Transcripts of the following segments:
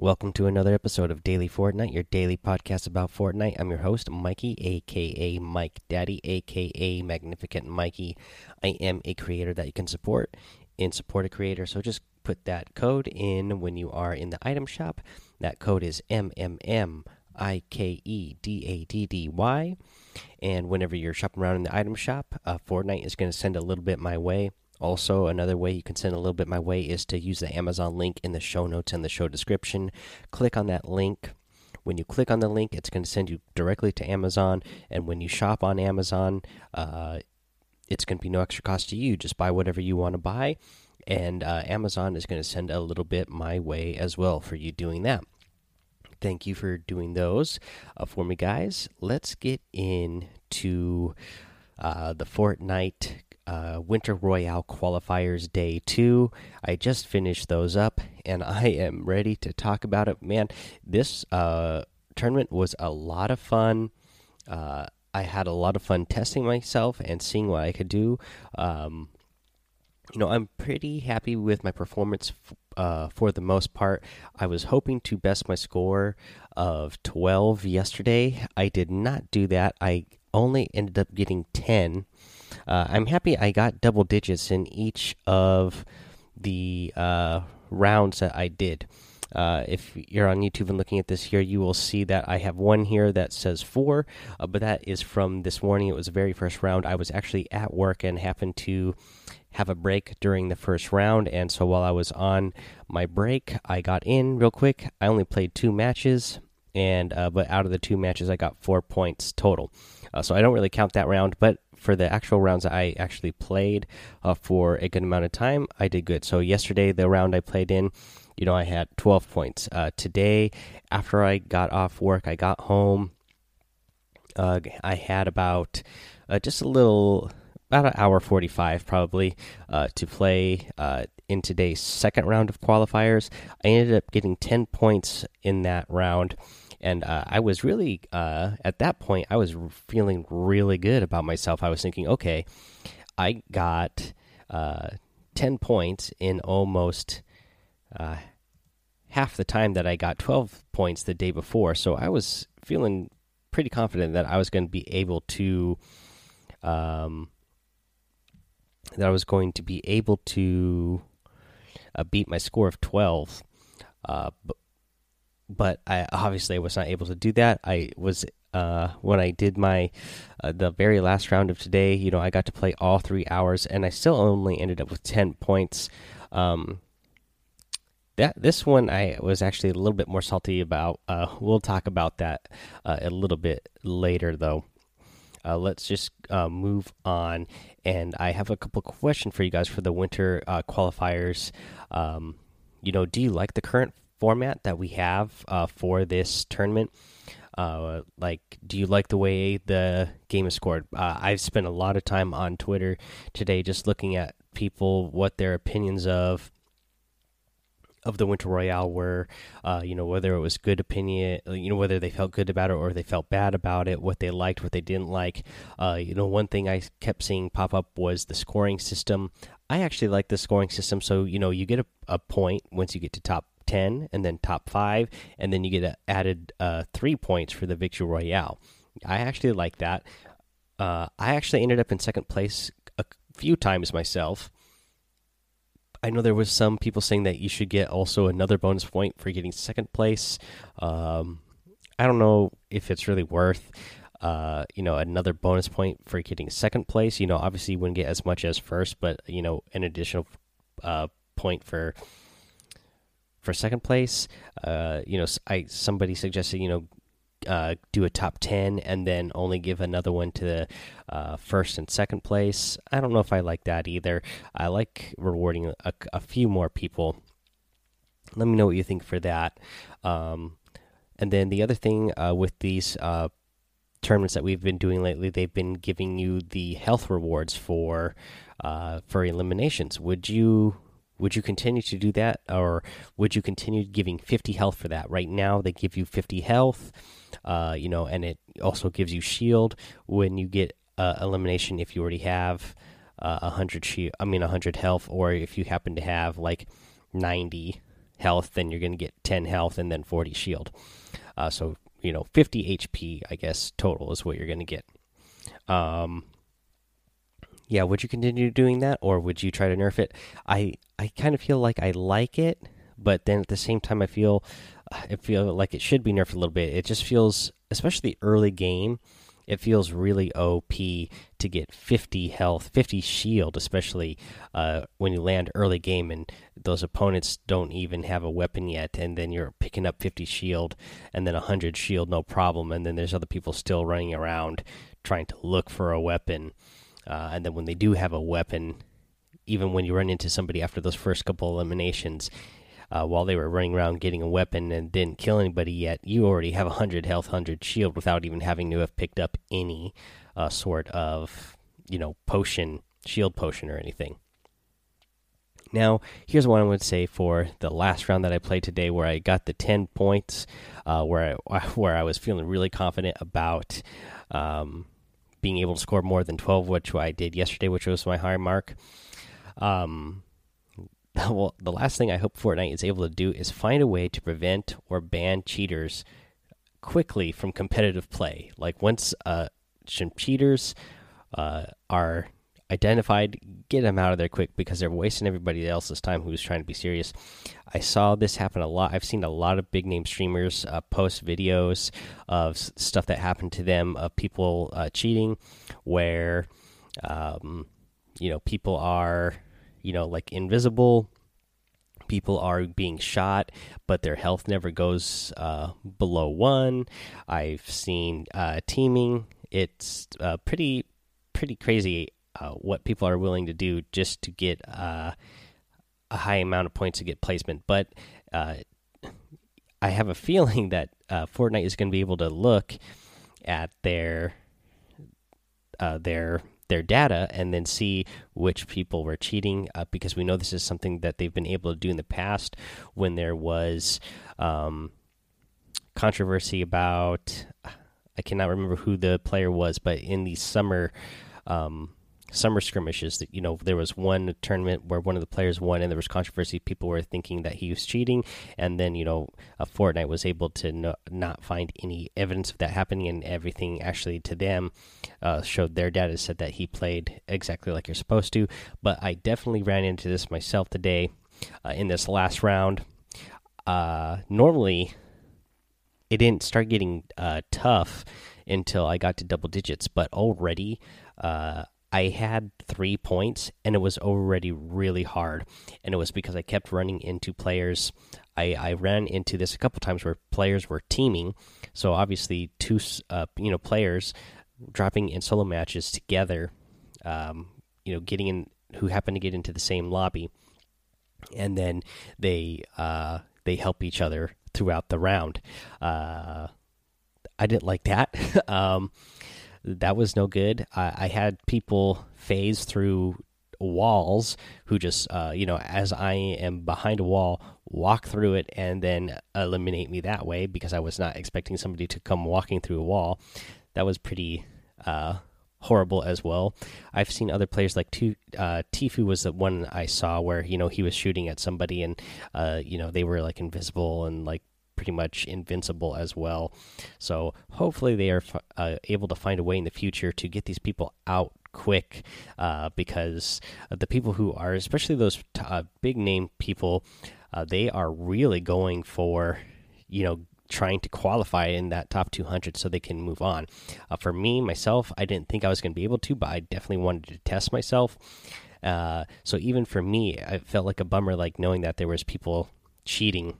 Welcome to another episode of Daily Fortnite, your daily podcast about Fortnite. I'm your host, Mikey, aka Mike Daddy, aka Magnificent Mikey. I am a creator that you can support and support a creator, so just put that code in when you are in the item shop. That code is MMM. I K E D A D D Y. And whenever you're shopping around in the item shop, uh, Fortnite is going to send a little bit my way. Also, another way you can send a little bit my way is to use the Amazon link in the show notes and the show description. Click on that link. When you click on the link, it's going to send you directly to Amazon. And when you shop on Amazon, uh, it's going to be no extra cost to you. Just buy whatever you want to buy. And uh, Amazon is going to send a little bit my way as well for you doing that. Thank you for doing those uh, for me, guys. Let's get into uh, the Fortnite uh, Winter Royale qualifiers day two. I just finished those up and I am ready to talk about it. Man, this uh, tournament was a lot of fun. Uh, I had a lot of fun testing myself and seeing what I could do. Um, you know, I'm pretty happy with my performance uh, for the most part. I was hoping to best my score of 12 yesterday. I did not do that. I only ended up getting 10 uh, I'm happy I got double digits in each of the uh, rounds that I did. Uh, if you're on YouTube and looking at this here, you will see that I have one here that says four, uh, but that is from this morning. It was the very first round. I was actually at work and happened to have a break during the first round, and so while I was on my break, I got in real quick. I only played two matches, and uh, but out of the two matches, I got four points total. Uh, so I don't really count that round, but for the actual rounds I actually played uh, for a good amount of time, I did good. So yesterday, the round I played in, you know, I had 12 points. Uh, today, after I got off work, I got home. Uh, I had about uh, just a little, about an hour 45 probably uh, to play uh, in today's second round of qualifiers. I ended up getting 10 points in that round and uh, I was really uh, at that point I was feeling really good about myself. I was thinking, okay, I got uh, ten points in almost uh, half the time that I got twelve points the day before. So I was feeling pretty confident that I was going to be able to. Um, that I was going to be able to uh, beat my score of 12. Uh, but I obviously was not able to do that. I was uh, when I did my uh, the very last round of today. You know, I got to play all three hours, and I still only ended up with ten points. Um, that this one I was actually a little bit more salty about. Uh, we'll talk about that uh, a little bit later, though. Uh, let's just uh, move on, and I have a couple questions for you guys for the winter qualifiers. Um, you know, do you like the current format that we have uh, for this tournament. Uh, like, do you like the way the game is scored? Uh, I've spent a lot of time on Twitter today just looking at people what their opinions of of the Winter Royale were. Uh, you know, whether it was good opinion, you know, whether they felt good about it or they felt bad about it, what they liked, what they didn't like. Uh, you know, one thing I kept seeing pop up was the scoring system. I actually like the scoring system. So, you know, you get a, a point once you get to top 10 and then top five, and then you get added uh, three points for the Victory Royale. I actually like that. Uh, I actually ended up in second place a few times myself. I know there was some people saying that you should get also another bonus point for getting second place. Um, I don't know if it's really worth, uh, you know, another bonus point for getting second place. You know, obviously you wouldn't get as much as first, but you know, an additional uh, point for for second place. Uh, you know, I somebody suggested you know uh, do a top 10 and then only give another one to the uh, first and second place. I don't know if I like that either. I like rewarding a, a few more people. Let me know what you think for that. Um, and then the other thing uh, with these uh, tournaments that we've been doing lately, they've been giving you the health rewards for uh, for eliminations. Would you would you continue to do that, or would you continue giving 50 health for that? Right now, they give you 50 health, uh, you know, and it also gives you shield when you get uh, elimination if you already have uh, 100 shield. I mean, 100 health, or if you happen to have like 90 health, then you're going to get 10 health and then 40 shield. Uh, so, you know, 50 HP, I guess, total is what you're going to get. Um, yeah, would you continue doing that or would you try to nerf it? I, I kind of feel like I like it, but then at the same time, I feel I feel like it should be nerfed a little bit. It just feels, especially early game, it feels really OP to get 50 health, 50 shield, especially uh, when you land early game and those opponents don't even have a weapon yet, and then you're picking up 50 shield and then 100 shield, no problem, and then there's other people still running around trying to look for a weapon, uh, and then when they do have a weapon, even when you run into somebody after those first couple eliminations, uh, while they were running around getting a weapon and didn't kill anybody yet, you already have 100 health, 100 shield without even having to have picked up any uh, sort of, you know, potion, shield potion or anything. Now, here's what I would say for the last round that I played today, where I got the 10 points, uh, where I, where I was feeling really confident about um, being able to score more than 12, which I did yesterday, which was my high mark. Um, well, the last thing I hope Fortnite is able to do is find a way to prevent or ban cheaters quickly from competitive play. Like once uh, some cheaters uh, are identified, get them out of there quick because they're wasting everybody else's time who's trying to be serious. I saw this happen a lot. I've seen a lot of big name streamers uh, post videos of stuff that happened to them of people uh, cheating, where um, you know people are you know, like invisible. People are being shot, but their health never goes uh, below one. I've seen uh, teaming. It's uh, pretty, pretty crazy uh, what people are willing to do just to get uh, a high amount of points to get placement. But uh, I have a feeling that Fortnite is going to be able to look at their their their data and then see which people were cheating uh, because we know this is something that they've been able to do in the past when there was um, controversy about I cannot remember who the player was, but in the summer um, summer skirmishes that you know there was one tournament where one of the players won and there was controversy. People were thinking that he was cheating. And then you know a Fortnite was able to no, not find any evidence of that happening. And everything actually to them uh, showed their data said that he played exactly like you're supposed to. But I definitely ran into this myself today uh, in this last round. Uh, normally it didn't start getting uh, tough until I got to double digits. But already uh, I had three points and it was already really hard. And it was because I kept running into players. I, I ran into this a couple times where players were teaming. So obviously, two uh, you know players dropping in solo matches together. Um, you know, getting in who happen to get into the same lobby, and then they uh, they help each other throughout the round. Uh, I didn't like that. um, that was no good. I, I had people phase through walls who just uh, you know as i am behind a wall walk through it and then eliminate me that way because i was not expecting somebody to come walking through a wall that was pretty uh, horrible as well i've seen other players like uh, Tfue was the one i saw where you know he was shooting at somebody and uh, you know they were like invisible and like pretty much invincible as well. So hopefully they are uh, able to find a way in the future to get these people out quick uh, because the people who are, especially those uh, big name people, uh, they are really going for, you know, trying to qualify in that top 200 so they can move on. Uh, for me, myself, I didn't think I was going to be able to, but I definitely wanted to test myself. Uh, so even for me, I felt like a bummer, like knowing that there was people cheating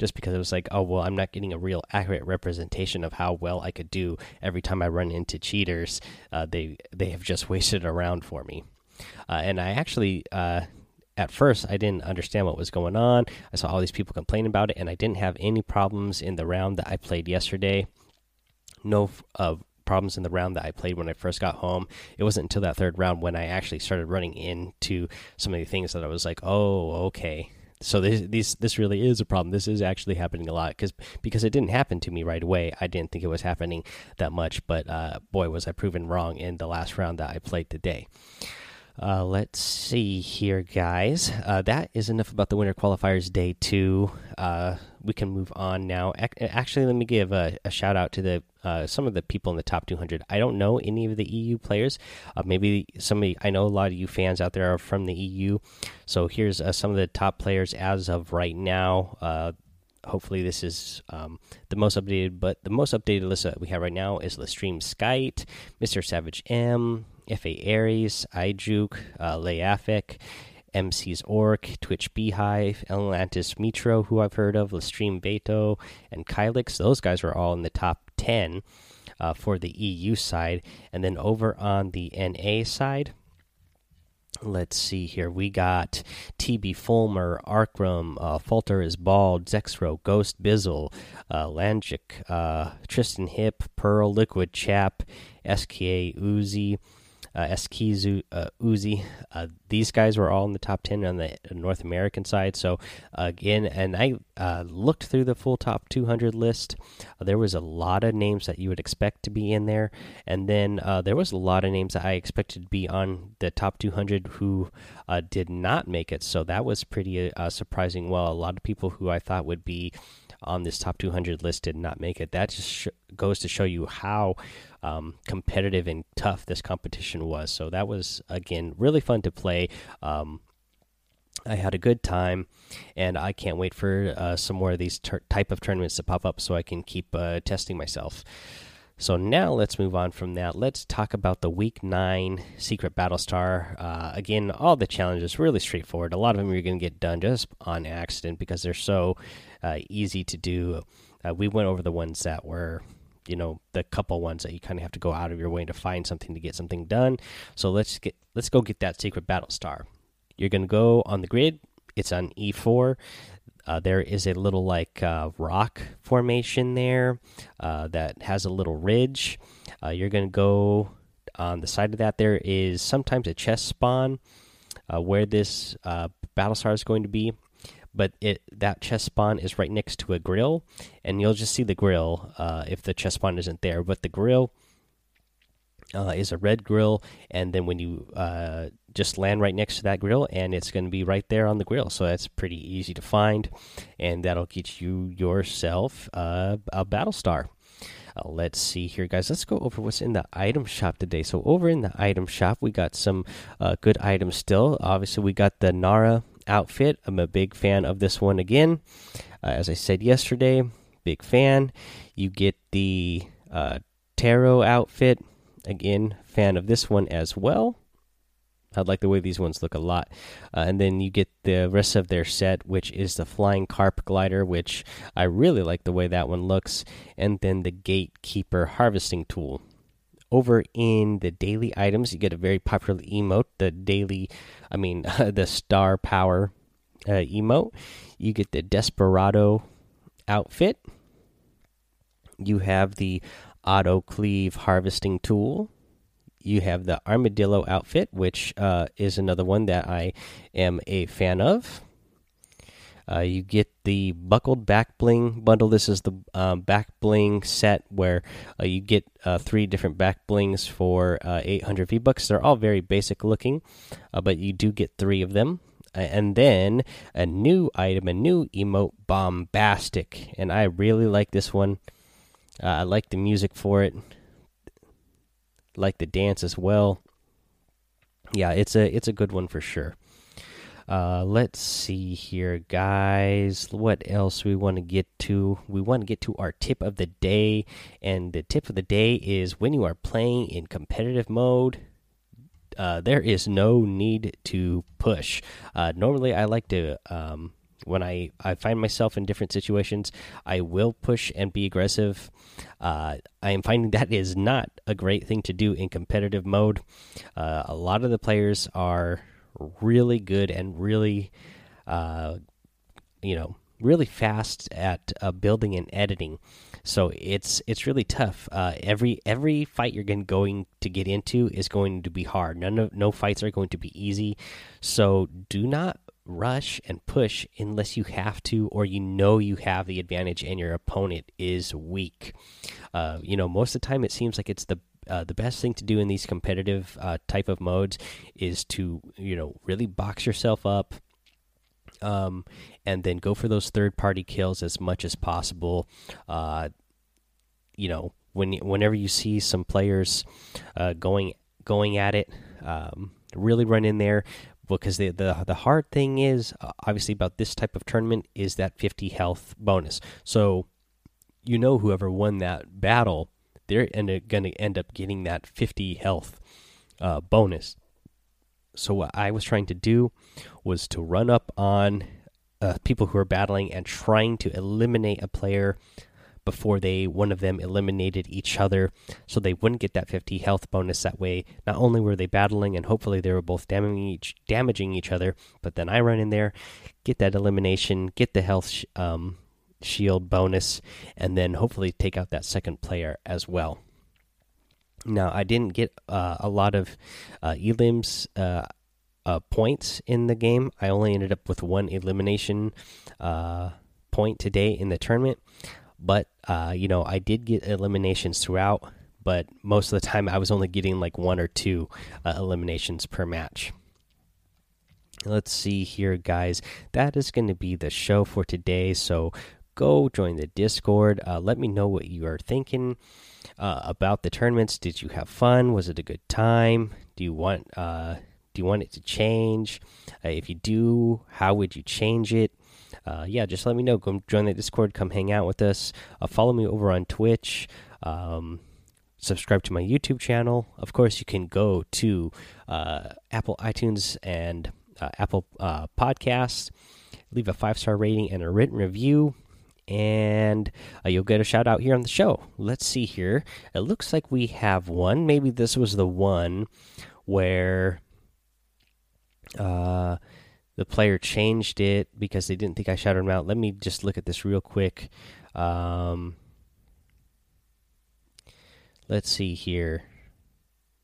just because it was like, oh well, I'm not getting a real accurate representation of how well I could do every time I run into cheaters. Uh, they they have just wasted around for me, uh, and I actually. Uh, at first, I didn't understand what was going on. I saw all these people complain about it, and I didn't have any problems in the round that I played yesterday. No uh, problems in the round that I played when I first got home. It wasn't until that third round when I actually started running into some of the things that I was like, oh, okay, so this this this really is a problem. This is actually happening a lot because because it didn't happen to me right away. I didn't think it was happening that much, but uh, boy, was I proven wrong in the last round that I played today. Uh, let's see here, guys. Uh, that is enough about the winter qualifiers day two. Uh, we can move on now. Actually, let me give a, a shout out to the uh, some of the people in the top 200. I don't know any of the EU players. Uh, maybe somebody I know a lot of you fans out there are from the EU. So here's uh, some of the top players as of right now. hopefully, this is um, the most updated, but the most updated list that we have right now is Lestream Skite, Mr. Savage M, FA Aries, iJuke, uh, Leafik, MC's Orc, Twitch Beehive, Atlantis Mitro, who I've heard of, Lestream Beto, and Kylix. Those guys were all in the top 10 uh, for the EU side. And then over on the NA side, let's see here. We got TB Fulmer, Arkram, uh, Falter is Bald, Zexro, Ghost Bizzle, uh, Langic, uh, Tristan Hip, Pearl, Liquid Chap, SKA Uzi uh, Eskizu, uh, Uzi. Uh, these guys were all in the top 10 on the North American side. So, again, and I uh, looked through the full top 200 list. Uh, there was a lot of names that you would expect to be in there. And then uh, there was a lot of names that I expected to be on the top 200 who did not make it. So, that was pretty surprising. Well, a lot of people who I thought would be on this top 200 list did not make it. That just goes to show you how um, competitive and tough this competition was. So that was again really fun to play. Um, I had a good time, and I can't wait for uh, some more of these type of tournaments to pop up so I can keep uh, testing myself. So now let's move on from that. Let's talk about the week nine secret battle star. Uh, again, all the challenges really straightforward. A lot of them you're going to get done just on accident because they're so uh, easy to do. Uh, we went over the ones that were you know the couple ones that you kind of have to go out of your way to find something to get something done. So let's get let's go get that secret battle star. You're gonna go on the grid. It's on E4. Uh, there is a little like uh, rock formation there uh, that has a little ridge. Uh, you're gonna go on the side of that. There is sometimes a chest spawn uh, where this uh, battle star is going to be but it that chest spawn is right next to a grill, and you'll just see the grill uh, if the chest spawn isn't there. But the grill uh, is a red grill, and then when you uh, just land right next to that grill, and it's going to be right there on the grill, so that's pretty easy to find, and that'll get you yourself a battle star. Uh, let's see here, guys. Let's go over what's in the item shop today. So, over in the item shop, we got some uh, good items still. Obviously, we got the Nara outfit. I'm a big fan of this one again. Uh, as I said yesterday, big fan. You get the uh, Tarot outfit. Again, fan of this one as well. I like the way these ones look a lot. Uh, and then you get the rest of their set, which is the Flying Carp Glider, which I really like the way that one looks. And then the Gatekeeper Harvesting Tool over in the daily items, you get a very popular emote, the daily, I mean, the star power uh, emote. You get the Desperado outfit. You have the auto cleave harvesting tool. You have the armadillo outfit, which uh, is another one that I am a fan of. Uh, you get the buckled back bling bundle. This is the um, back bling set where uh, you get uh, three different back blings for uh, 800 V bucks. They're all very basic looking, uh, but you do get three of them. And then a new item, a new emote, bombastic, and I really like this one. Uh, I like the music for it, like the dance as well. Yeah, it's a it's a good one for sure. Uh, let's see here, guys. What else we want to get to? We want to get to our tip of the day, and the tip of the day is when you are playing in competitive mode. Uh, there is no need to push. Uh, normally, I like to um, when I, I find myself in different situations, I will push and be aggressive. Uh, I am finding that is not a great thing to do in competitive mode. Uh, a lot of the players are really good and really, uh, you know, really fast at uh, building and editing. So it's it's really tough. Uh, every every fight you're going to get into is going to be hard. None of no fights are going to be easy. So do not rush and push unless you have to or you know you have the advantage and your opponent is weak. Uh, you know, most of the time it seems like it's the uh, the best thing to do in these competitive uh, type of modes is to you know really box yourself up um, and then go for those third party kills as much as possible. Uh, you know when whenever you see some players uh, going going at it um, really run in there because the, the the hard thing is uh, obviously about this type of tournament is that 50 health bonus. So you know whoever won that battle they're going to end up getting that 50 health uh, bonus. So what i was trying to do was to run up on uh, people who are battling and trying to eliminate a player before they one of them eliminated each other so they wouldn't get that 50 health bonus. That way not only were they battling and hopefully they were both damaging each damaging each other but then i run in there get that elimination get the health um, shield bonus and then hopefully take out that second player as well now i didn't get uh, a lot of uh, elims uh, uh, points in the game i only ended up with one elimination uh, point today in the tournament but uh, you know, I did get eliminations throughout, but most of the time I was only getting like one or two uh, eliminations per match. Let's see here, guys. That is going to be the show for today. So go join the Discord. Uh, let me know what you are thinking uh, about the tournaments. Did you have fun? Was it a good time? Do you want uh, do you want it to change? Uh, if you do, how would you change it? uh, yeah, just let me know. Go join the Discord. Come hang out with us. Uh, follow me over on Twitch. Um, subscribe to my YouTube channel. Of course, you can go to Apple iTunes and Apple Podcasts. Leave a five star rating and a written review, and uh, you'll get a shout out here on the show. Let's see here. It looks like we have one. Maybe this was the one where. Uh, the player changed it because they didn't think I shouted him out. Let me just look at this real quick. Um, let's see here.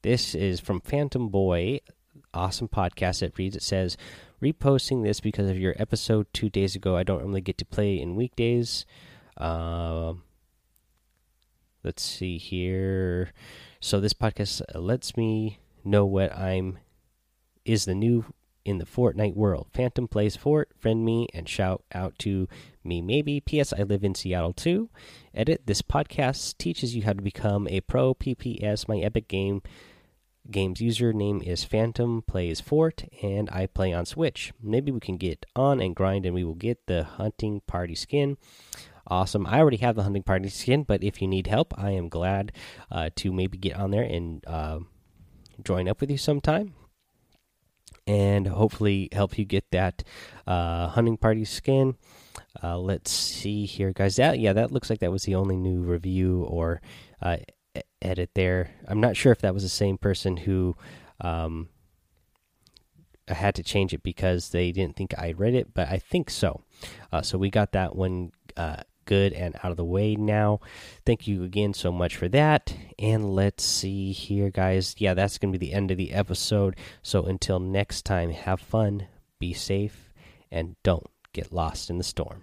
This is from Phantom Boy, awesome podcast that reads. It says, reposting this because of your episode two days ago. I don't normally get to play in weekdays. Um, let's see here. So this podcast lets me know what I'm is the new in the Fortnite world. Phantom plays Fort, friend me, and shout out to me maybe. P.S. I live in Seattle too. Edit this podcast teaches you how to become a pro PPS. My Epic Game Games username is Phantom Plays Fort, and I play on Switch. Maybe we can get on and grind, and we will get the hunting party skin. Awesome. I already have the hunting party skin, but if you need help, I am glad uh, to maybe get on there and uh, join up with you sometime and hopefully help you get that uh, hunting party skin. Uh, let's see here, guys. That yeah, that looks like that was the only new review or uh, edit there. I'm not sure if that was the same person who um, had to change it because they didn't think I read it, but I think so. Uh, so we got that one uh, good and out of the way now. Thank you again so much for that. And let's see here, guys. Yeah, that's going to be the end of the episode. So until next time, have fun, be safe, and don't get lost in the storm.